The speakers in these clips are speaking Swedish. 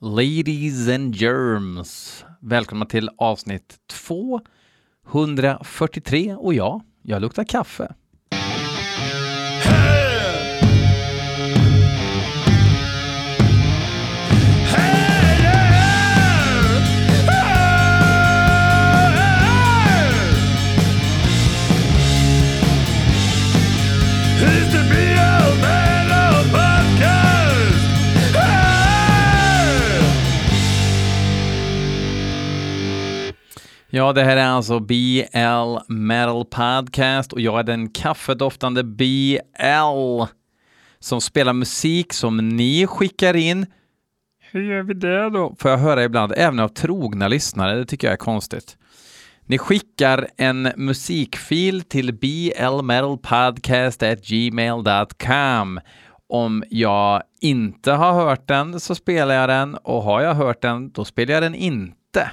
Ladies and germs. Välkomna till avsnitt 243 och ja, jag luktar kaffe. Ja, det här är alltså BL Metal Podcast och jag är den kaffedoftande BL som spelar musik som ni skickar in. Hur gör vi det då? Får jag höra ibland, även av trogna lyssnare. Det tycker jag är konstigt. Ni skickar en musikfil till blmetalpodcast.gmail.com. Om jag inte har hört den så spelar jag den och har jag hört den då spelar jag den inte.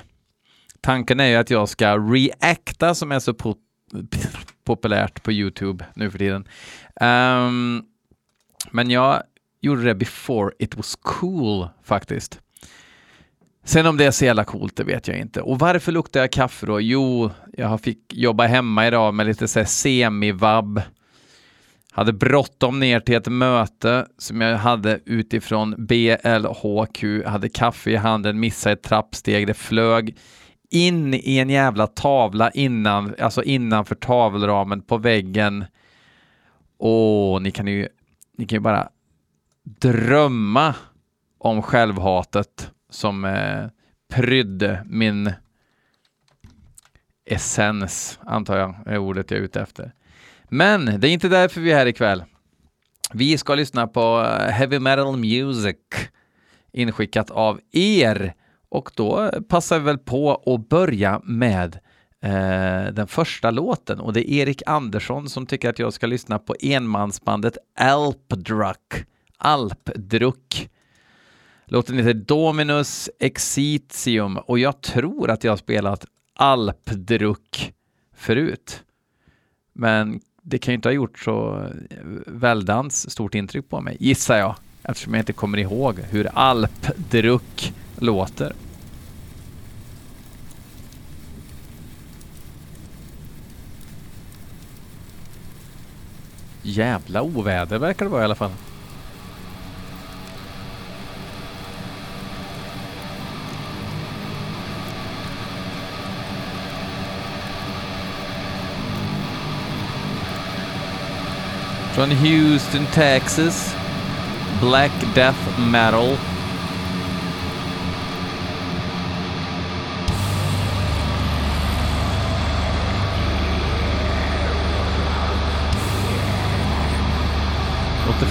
Tanken är ju att jag ska reacta som är så po populärt på Youtube nu för tiden. Um, men jag gjorde det before it was cool faktiskt. Sen om det är så jävla coolt, det vet jag inte. Och varför luktar jag kaffe då? Jo, jag fick jobba hemma idag med lite så semi-vabb. Hade bråttom ner till ett möte som jag hade utifrån BLHQ, hade kaffe i handen, missade ett trappsteg, det flög in i en jävla tavla innan, alltså innanför tavelramen på väggen. Och ni kan ju, ni kan ju bara drömma om självhatet som eh, prydde min essens, antar jag är ordet jag är ute efter. Men det är inte därför vi är här ikväll. Vi ska lyssna på eh, heavy metal music inskickat av er och då passar vi väl på att börja med eh, den första låten och det är Erik Andersson som tycker att jag ska lyssna på enmansbandet Alpdruck. Alpdruck. Låten heter Dominus Exitium och jag tror att jag har spelat Alpdruck förut. Men det kan ju inte ha gjort så eh, väldans stort intryck på mig, gissar jag, eftersom jag inte kommer ihåg hur Alpdruck låter. Jävla oväder verkar det vara i alla fall. Från Houston, Texas. Black Death Metal.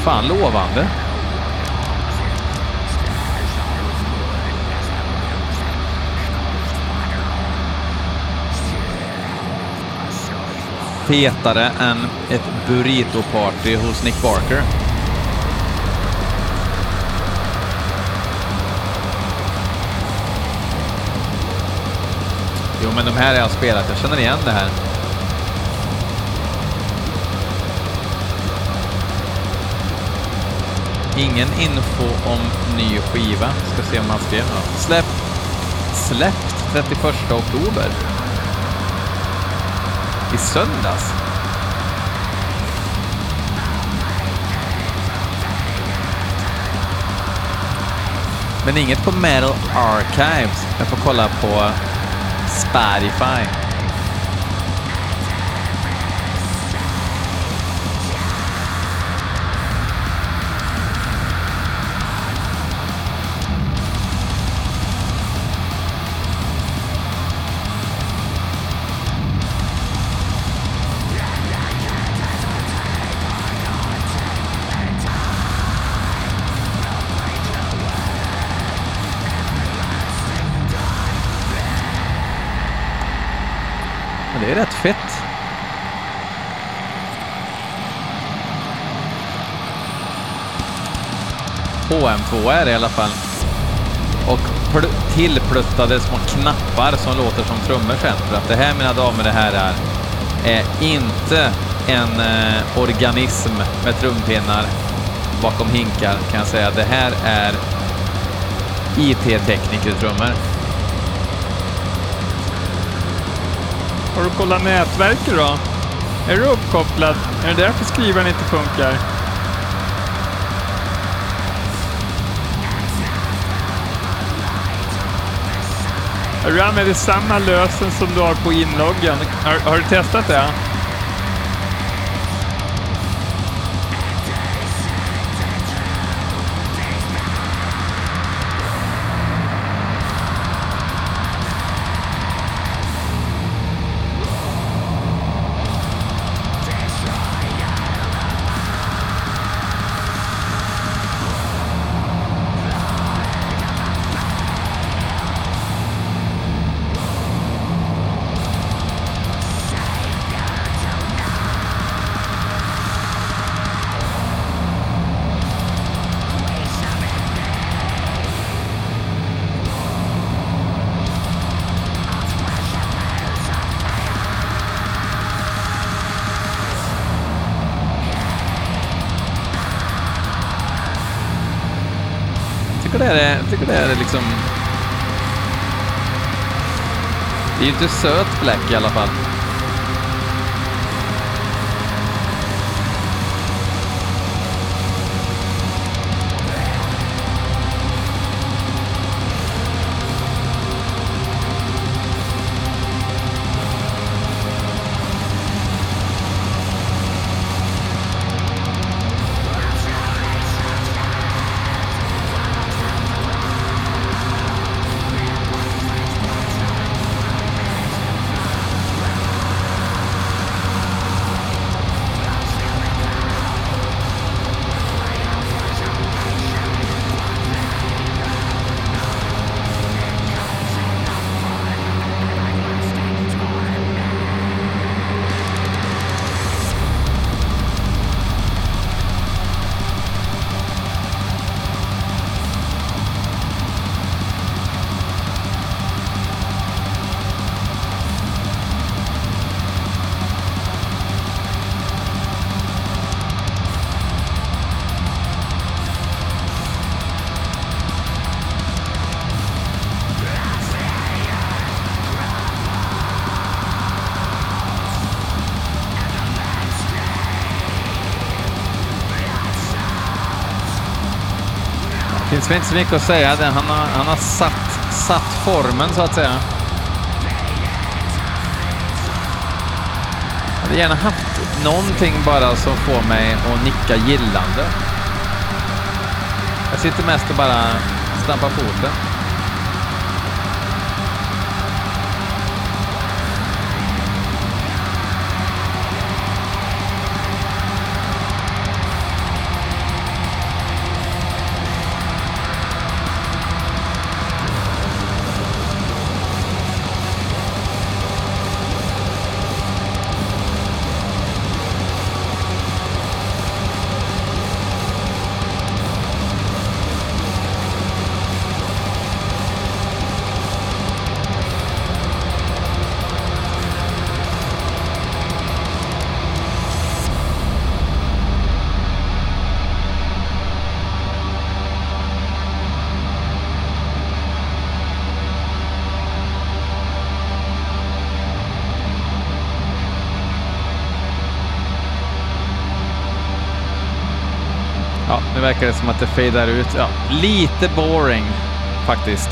Fan lovande. Fetare än ett burrito-party hos Nick Barker. Jo, men de här har jag spelat. Jag känner igen det här. Ingen info om ny skiva. Ska se om han skrev något. Släpp, släppt 31 oktober. I söndags. Men inget på Metal Archives. Jag får kolla på Spotify. HM2 är i alla fall. Och pl tillpluttade små knappar som låter som trummor sen. För att det här mina damer, det här är, är inte en eh, organism med trumpinnar bakom hinkar kan jag säga. Det här är IT-teknikertrummor. Har du kollat nätverket då? Är du uppkopplad? Är det därför skrivaren inte funkar? Du använder samma lösen som du har på inloggen. Har, har du testat det? Är, det är liksom... Det är ju inte söt Black i alla fall. Finns väl inte så mycket att säga. Han har, han har satt, satt formen så att säga. Jag hade gärna haft någonting bara som får mig att nicka gillande. Jag sitter mest och bara stampar foten. Verkar det som att det fejdar ut. Ja, lite boring faktiskt.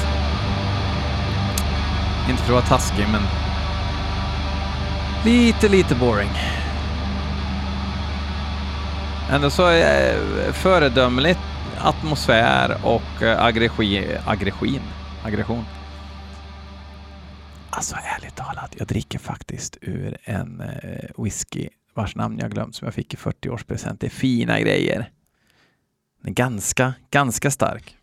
Inte för att vara taskig, men lite, lite boring. Ändå så är eh, föredömligt atmosfär och eh, aggregi, aggression. aggression. Aggression. Alltså ärligt talat, jag dricker faktiskt ur en eh, whisky vars namn jag glömt som jag fick i 40-årspresent. Det är fina grejer. Den är ganska, ganska stark.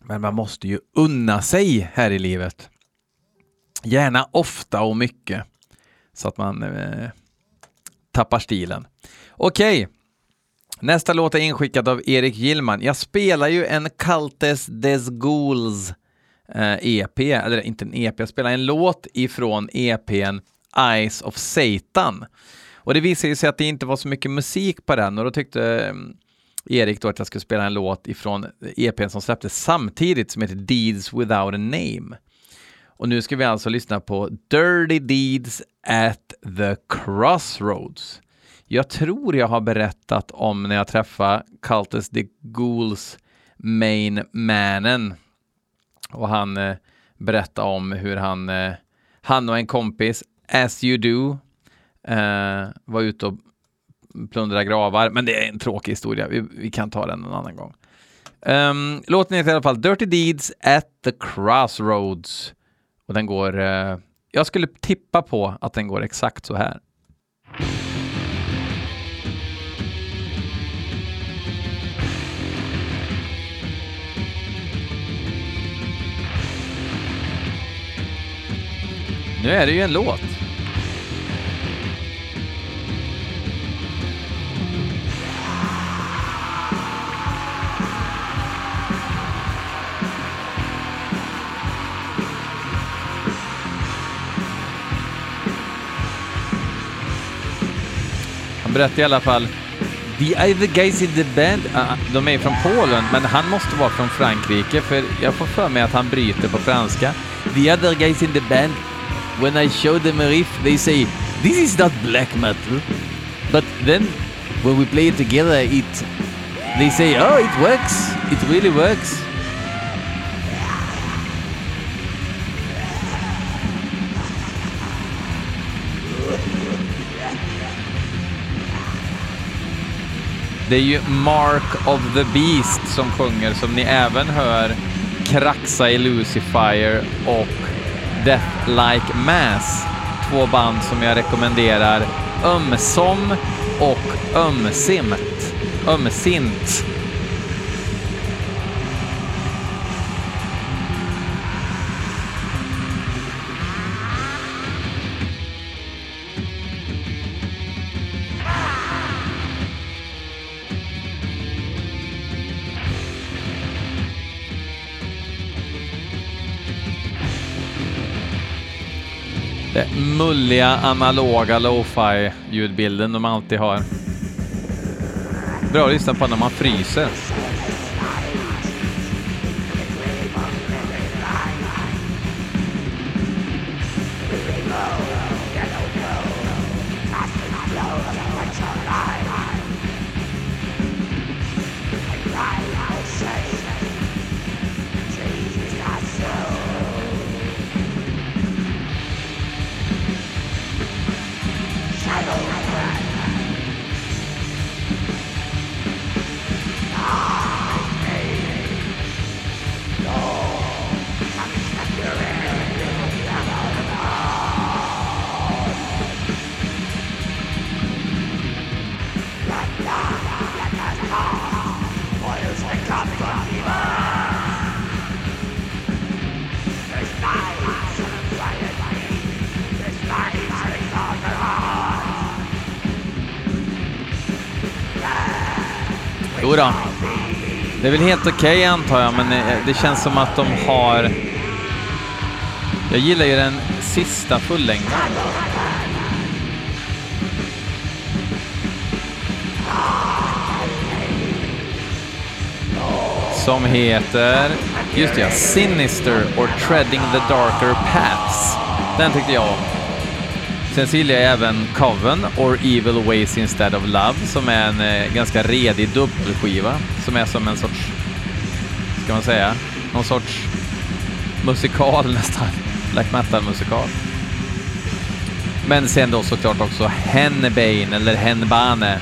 Men man måste ju unna sig här i livet. Gärna ofta och mycket. Så att man eh, tappar stilen. Okej. Nästa låt är inskickad av Erik Gillman. Jag spelar ju en Cultes des Ghouls eh, EP, eller inte en EP, jag spelar en låt ifrån EPn Eyes of Satan. Och det visade sig att det inte var så mycket musik på den och då tyckte mm, Erik då att jag skulle spela en låt ifrån EPn som släpptes samtidigt som heter Deeds without a name. Och nu ska vi alltså lyssna på Dirty Deeds at the Crossroads. Jag tror jag har berättat om när jag träffade Cultus the Ghouls main mannen och han eh, berättade om hur han, eh, han och en kompis, as you do, eh, var ute och plundrade gravar. Men det är en tråkig historia. Vi, vi kan ta den en annan gång. Um, låten heter i alla fall Dirty Deeds at the Crossroads. Och den går... Eh, jag skulle tippa på att den går exakt så här. Nu är det ju en låt. Han berättade i alla fall The other guys in the band, uh, de är från Polen, men han måste vara från Frankrike för jag får för mig att han bryter på franska. The other guys in the band when I show them a riff, they say, "This is not black metal." But then, when we play it together, it they say, "Oh, it works. It really works." Det är ju Mark of the Beast som sjunger, som ni även hör kraxa i Lucifer och Death Like Mass. Två band som jag rekommenderar ömsom och ömsimt. Ömsint. Mulliga analoga lo-fi ljudbilden de alltid har. Bra att lyssna på när man fryser. Jodå. Det är väl helt okej okay, antar jag, men eh, det känns som att de har... Jag gillar ju den sista fullängden. Som heter, just ja, Sinister or Treading the Darker Paths. Den tyckte jag om. Sen så gillar jag även Coven or Evil Ways Instead of Love som är en eh, ganska redig dubbelskiva som är som en sorts, ska man säga, någon sorts musikal nästan. Black metal-musikal. Men sen då såklart också Henbane eller Henbane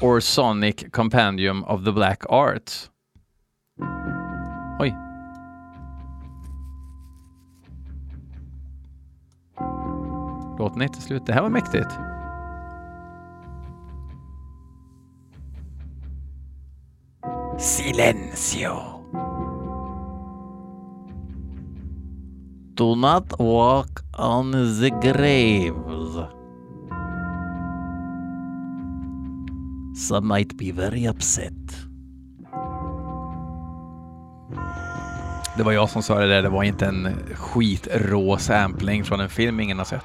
or Sonic Compendium of the Black Arts. Låten är inte slut. Det här var mäktigt. Silencio. Do not walk on the graves. Some might be very upset. Det var jag som sa det där, det var inte en skitrå sampling från en film ingen har sett.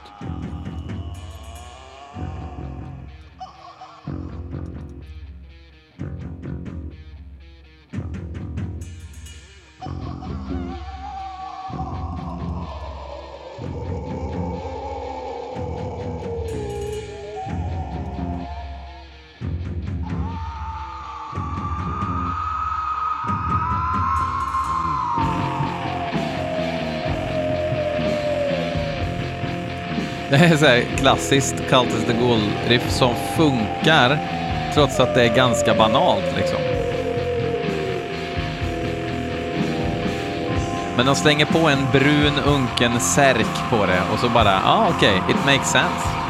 Det är så här klassiskt Cultist the Ghoul-riff som funkar trots att det är ganska banalt liksom. Men de slänger på en brun unken särk på det och så bara, ja ah, okej, okay, it makes sense.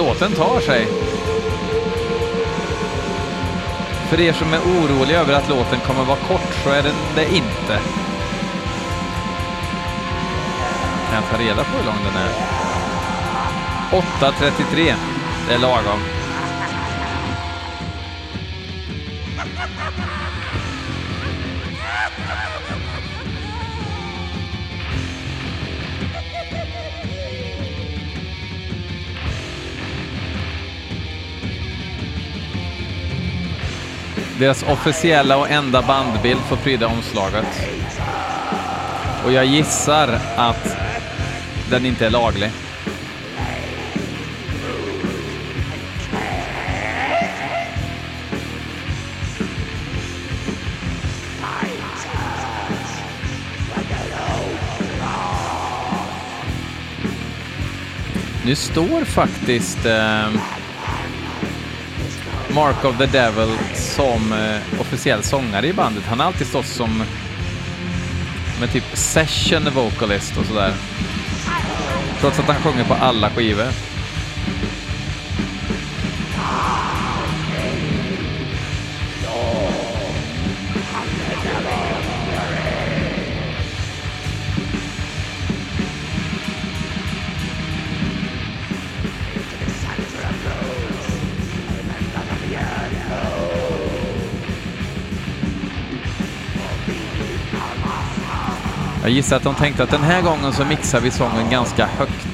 Låten tar sig. För er som är oroliga över att låten kommer vara kort så är den det inte. Kan jag ta reda på hur lång den är? 8.33. Det är lagom. Deras officiella och enda bandbild får pryda omslaget. Och jag gissar att den inte är laglig. Nu står faktiskt eh, Mark of the Devil som eh, officiell sångare i bandet. Han har alltid stått som med typ session vocalist och sådär. Trots att han sjunger på alla skivor. Jag gissar att de tänkte att den här gången så mixar vi sången ganska högt.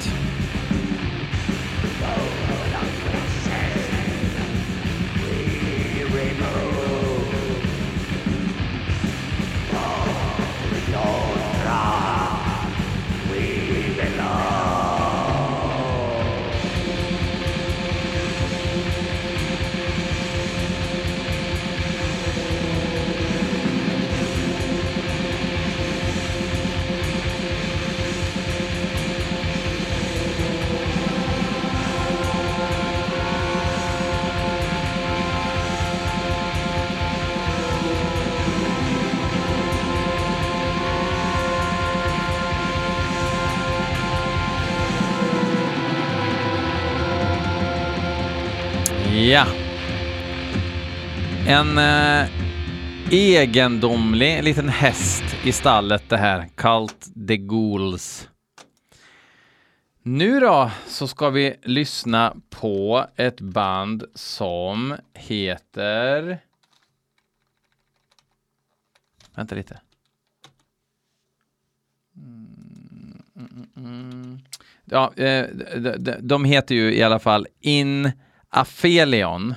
Ja. En eh, egendomlig liten häst i stallet det här. Cult the Ghouls. Nu då så ska vi lyssna på ett band som heter... Vänta lite. Mm, mm, mm. mm. Ja, eh, de, de heter ju i alla fall In Afelion.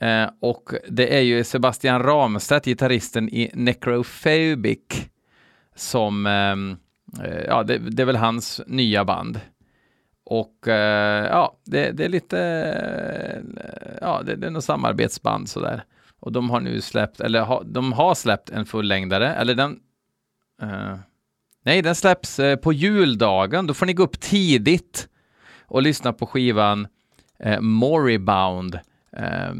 Eh, och det är ju Sebastian Ramstedt, gitarristen i Necrophobic, som, ehm, eh, ja, det, det, är väl hans nya band. Och eh, ja, det, det, är lite, eh, ja, det, det är något samarbetsband sådär. Och de har nu släppt, eller ha, de har släppt en fullängdare, eller den, eh, nej, den släpps eh, på juldagen, då får ni gå upp tidigt och lyssna på skivan eh, Moribound eh,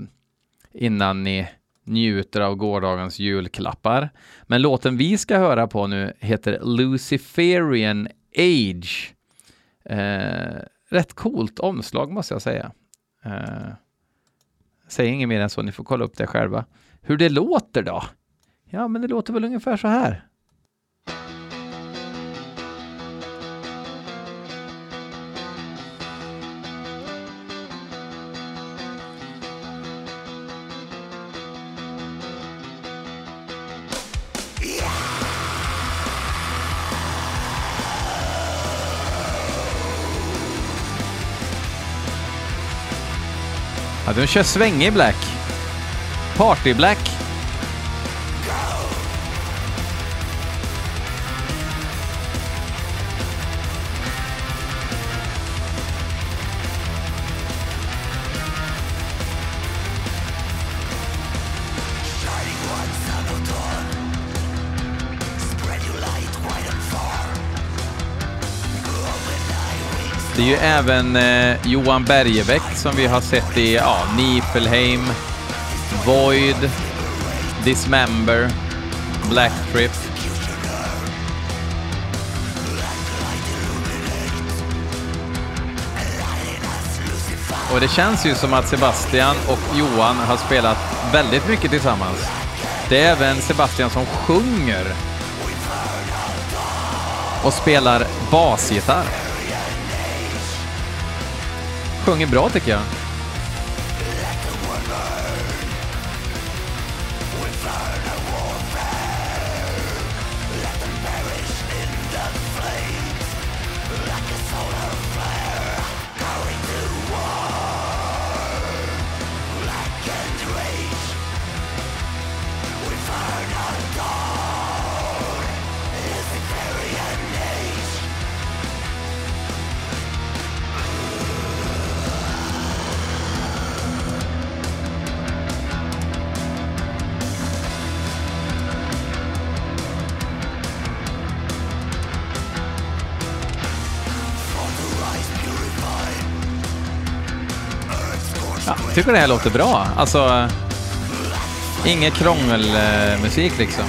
innan ni njuter av gårdagens julklappar. Men låten vi ska höra på nu heter Luciferian Age. Eh, rätt coolt omslag måste jag säga. Eh, säg inget mer än så, ni får kolla upp det själva. Hur det låter då? Ja, men det låter väl ungefär så här. De kör svängig black. Party black. Ju även eh, Johan Bergebäck som vi har sett i ja, Niflheim, Void, Dismember, Black Trip. Och det känns ju som att Sebastian och Johan har spelat väldigt mycket tillsammans. Det är även Sebastian som sjunger och spelar basgitarr. Sjunger bra tycker jag. Tycker det här låter bra. Alltså, inget krångelmusik liksom.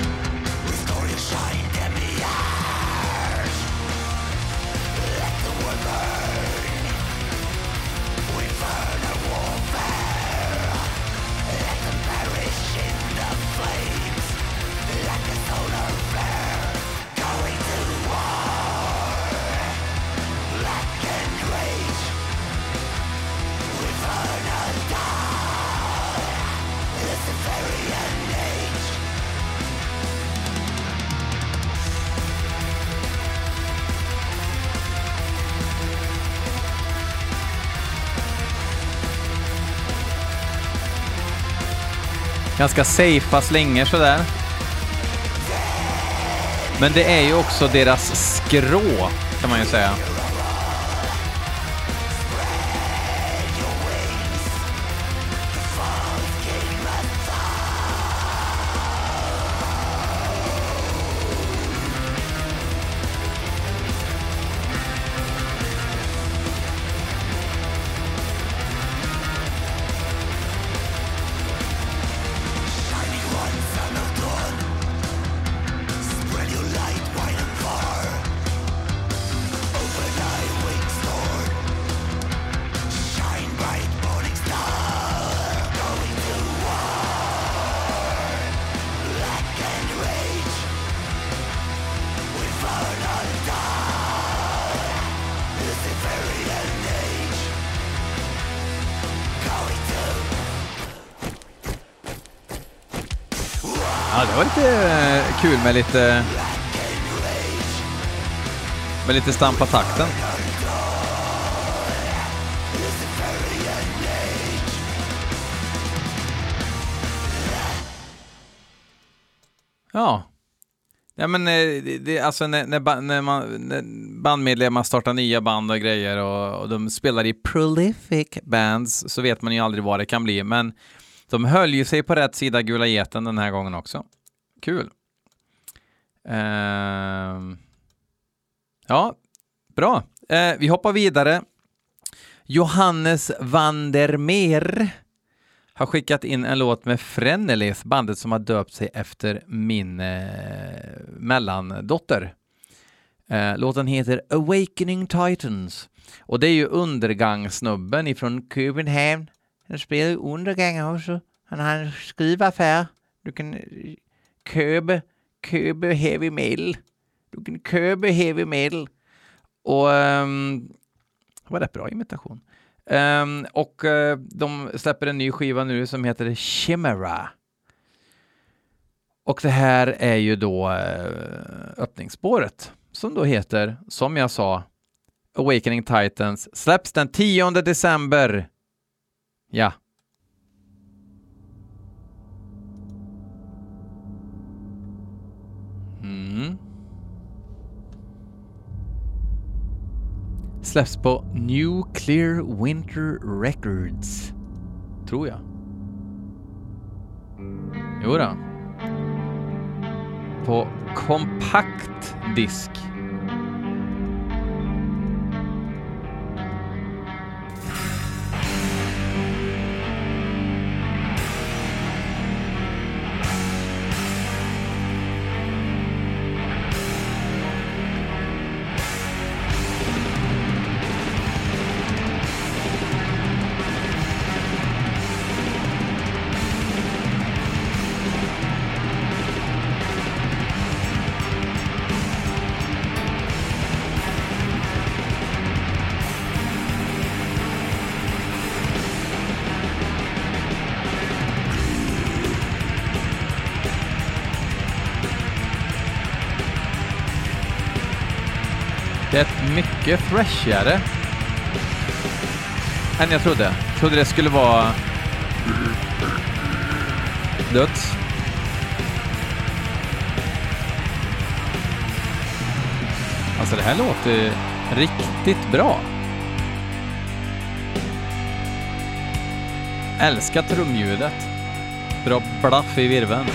Ganska safea slingor sådär. Men det är ju också deras skrå, kan man ju säga. Var lite eh, kul med lite... Med lite stampa takten. Ja. Ja men eh, det, det, alltså när, när, när, man, när bandmedlemmar startar nya band och grejer och, och de spelar i prolific bands så vet man ju aldrig vad det kan bli. Men de höll ju sig på rätt sida Gula Geten den här gången också. Kul. Ehm. ja, bra. Eh, vi hoppar vidare Johannes van der Meer har skickat in en låt med Frennelis, bandet som har döpt sig efter min eh, mellandotter. Eh, låten heter Awakening Titans och det är ju undergångssnubben ifrån Köpenhamn. Han spelar undergång också. Han har en skrivaffär. Du kan eh, Köbe, Köbe heavy metal. Du kan Köbe heavy metal. Och um, det var rätt bra imitation. Um, och øh, uh, de släpper en ny skiva nu som heter Chimera. Och det här är ju då uh, öppningsspåret som då heter, som jag sa, Awakening Titans. Släpps den 10 december. Ja. Släpps på Nuclear Winter Records. Tror jag. Jo då. På kompakt disk. Mycket freshigare än jag trodde. Jag trodde det skulle vara döds. Alltså det här låter riktigt bra. Älskar trumljudet. Bra blaff i virveln.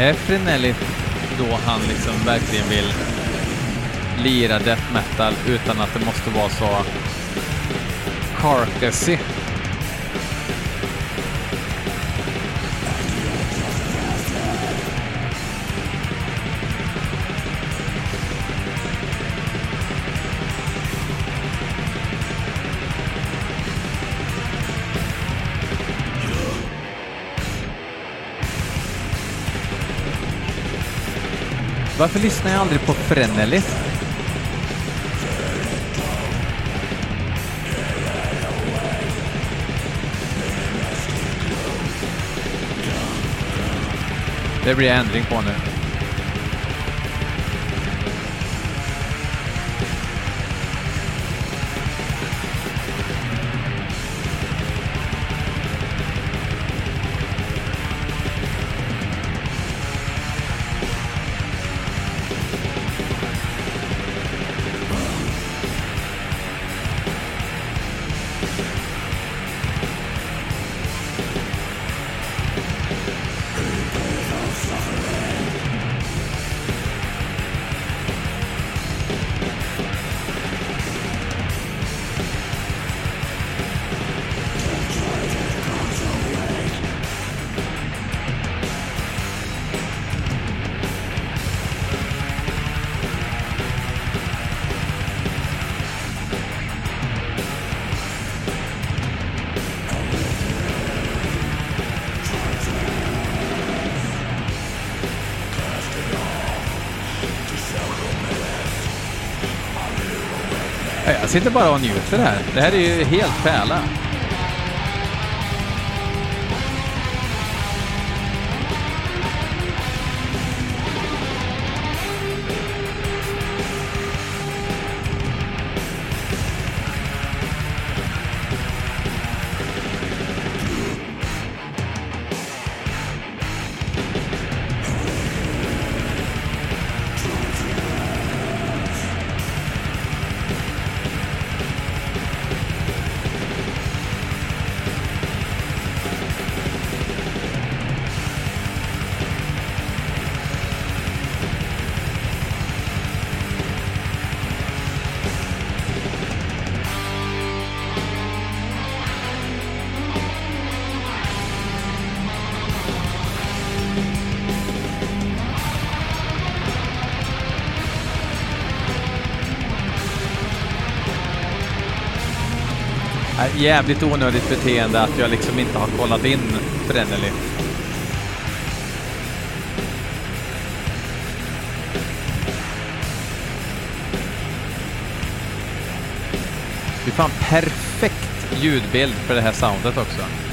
Är Frinelli då han liksom verkligen vill lira death metal utan att det måste vara så carcassy? Varför lyssnar jag aldrig på Frennelis? Det blir ändring på nu. Sitter bara och njuter här. Det här är ju helt pärla. Jävligt onödigt beteende att jag liksom inte har kollat in Brennelly. Det är fan perfekt ljudbild för det här soundet också.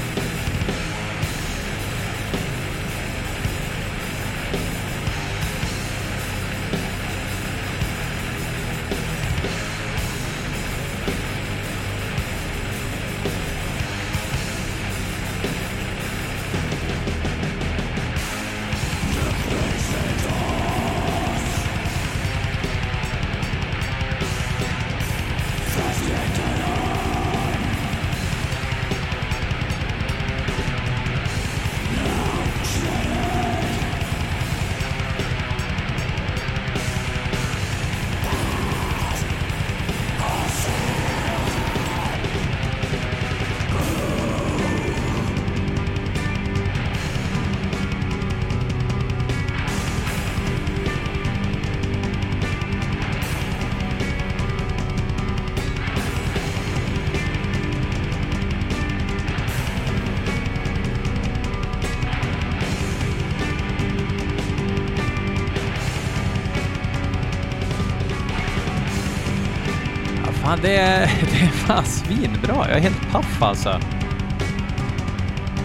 Fan, det är, det är fan svinbra. Jag är helt paff alltså.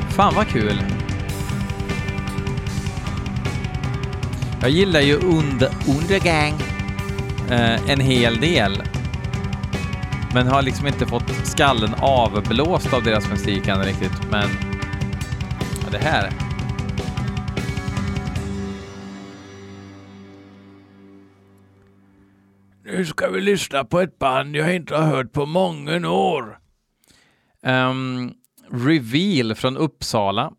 Fan vad kul. Jag gillar ju und Undergang eh, en hel del. Men har liksom inte fått skallen avblåst av deras musik än riktigt. Men ja, det här. Nu ska vi lyssna på ett band jag inte har hört på många år. Um, Reveal från Uppsala.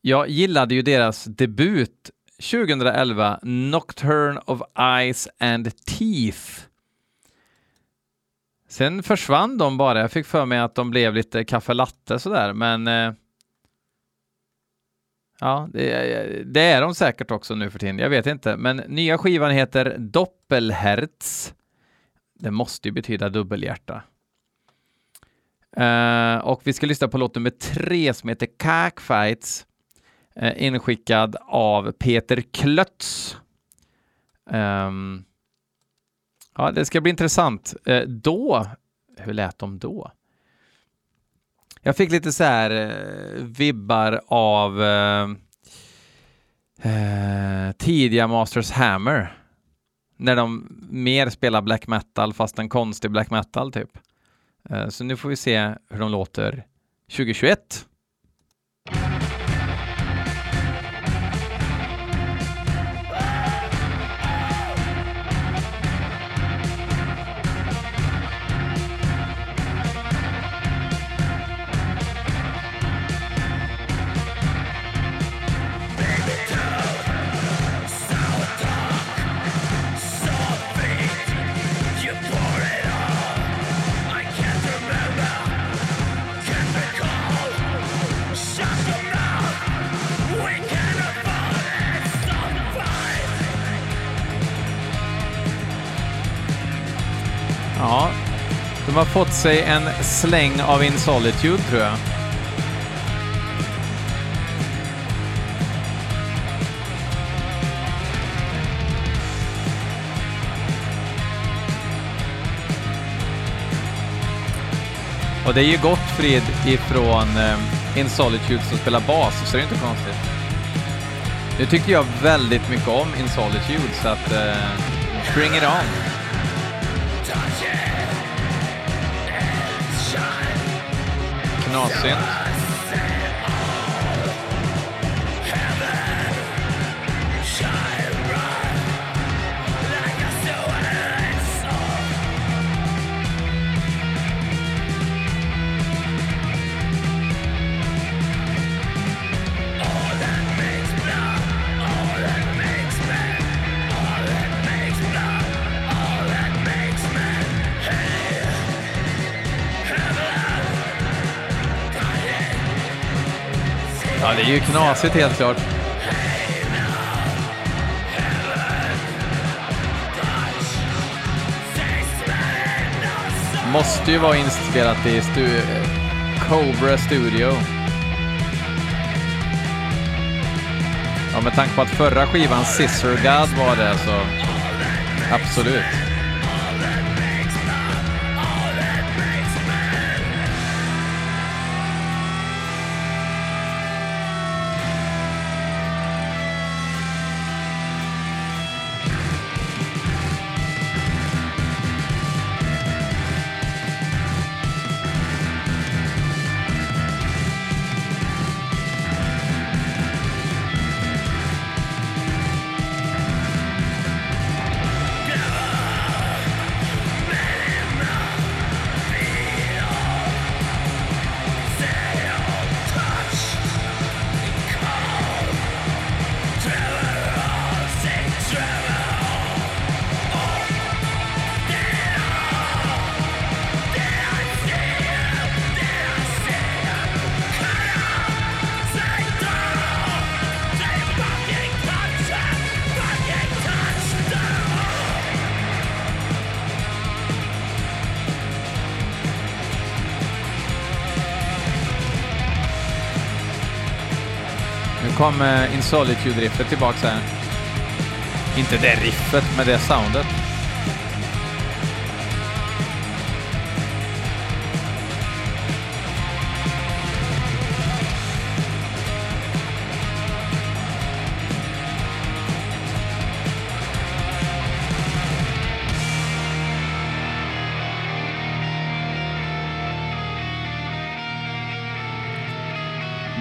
Jag gillade ju deras debut 2011, Nocturne of Eyes and Teeth. Sen försvann de bara. Jag fick för mig att de blev lite kaffe latte sådär, men eh, ja, det, det är de säkert också nu för tiden. Jag vet inte, men nya skivan heter Doppelherz. Det måste ju betyda dubbelhjärta. Uh, och vi ska lyssna på låt nummer tre som heter Cackfights, uh, eh, inskickad av Peter Klötz. Um, ja, det ska bli intressant. Uh, då, hur lät de då? Jag fick lite så här eh, vibbar av eh, eh, tidiga Masters Hammer. När de mer spelar black metal fast en konstig black metal typ. Eh, Så nu får vi se hur de låter 2021. De har fått sig en släng av In Solitude tror jag. Och det är ju Gottfrid ifrån eh, In Solitude som spelar bas, så det är inte konstigt. Nu tycker jag väldigt mycket om In Solitude, så att Uh, bring it on. Knasigt. Ja, det är ju knasigt helt klart. Måste ju vara inspelat i stu Cobra Studio. Ja, med tanke på att förra skivan Scissor God var det så absolut. Nu kommer eh, In Solitude-riffet tillbaks här. Inte det riffet, men det soundet.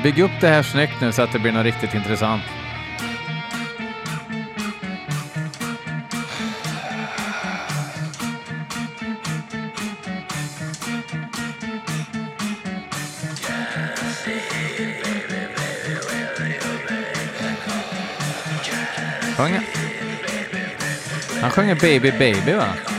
Bygg upp det här snyggt nu så att det blir något riktigt intressant. Sjunger. Han sjunger Baby Baby va?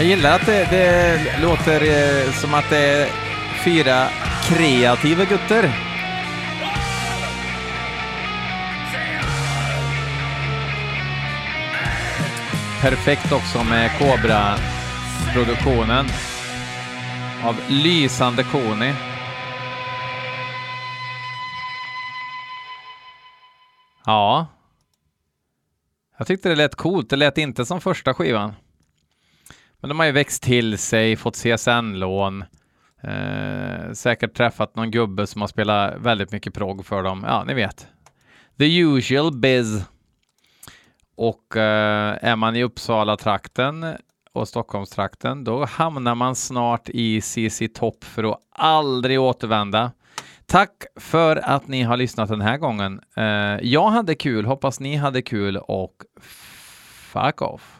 Jag gillar att det, det låter eh, som att det är fyra kreativa gutter. Perfekt också med Cobra-produktionen av lysande Koni. Ja. Jag tyckte det lät coolt. Det lät inte som första skivan. Men de har ju växt till sig, fått CSN-lån, eh, säkert träffat någon gubbe som har spelat väldigt mycket prog för dem. Ja, ni vet. The usual biz. Och eh, är man i Uppsala-trakten och Stockholmstrakten, då hamnar man snart i CC Topp för att aldrig återvända. Tack för att ni har lyssnat den här gången. Eh, jag hade kul, hoppas ni hade kul och fuck off.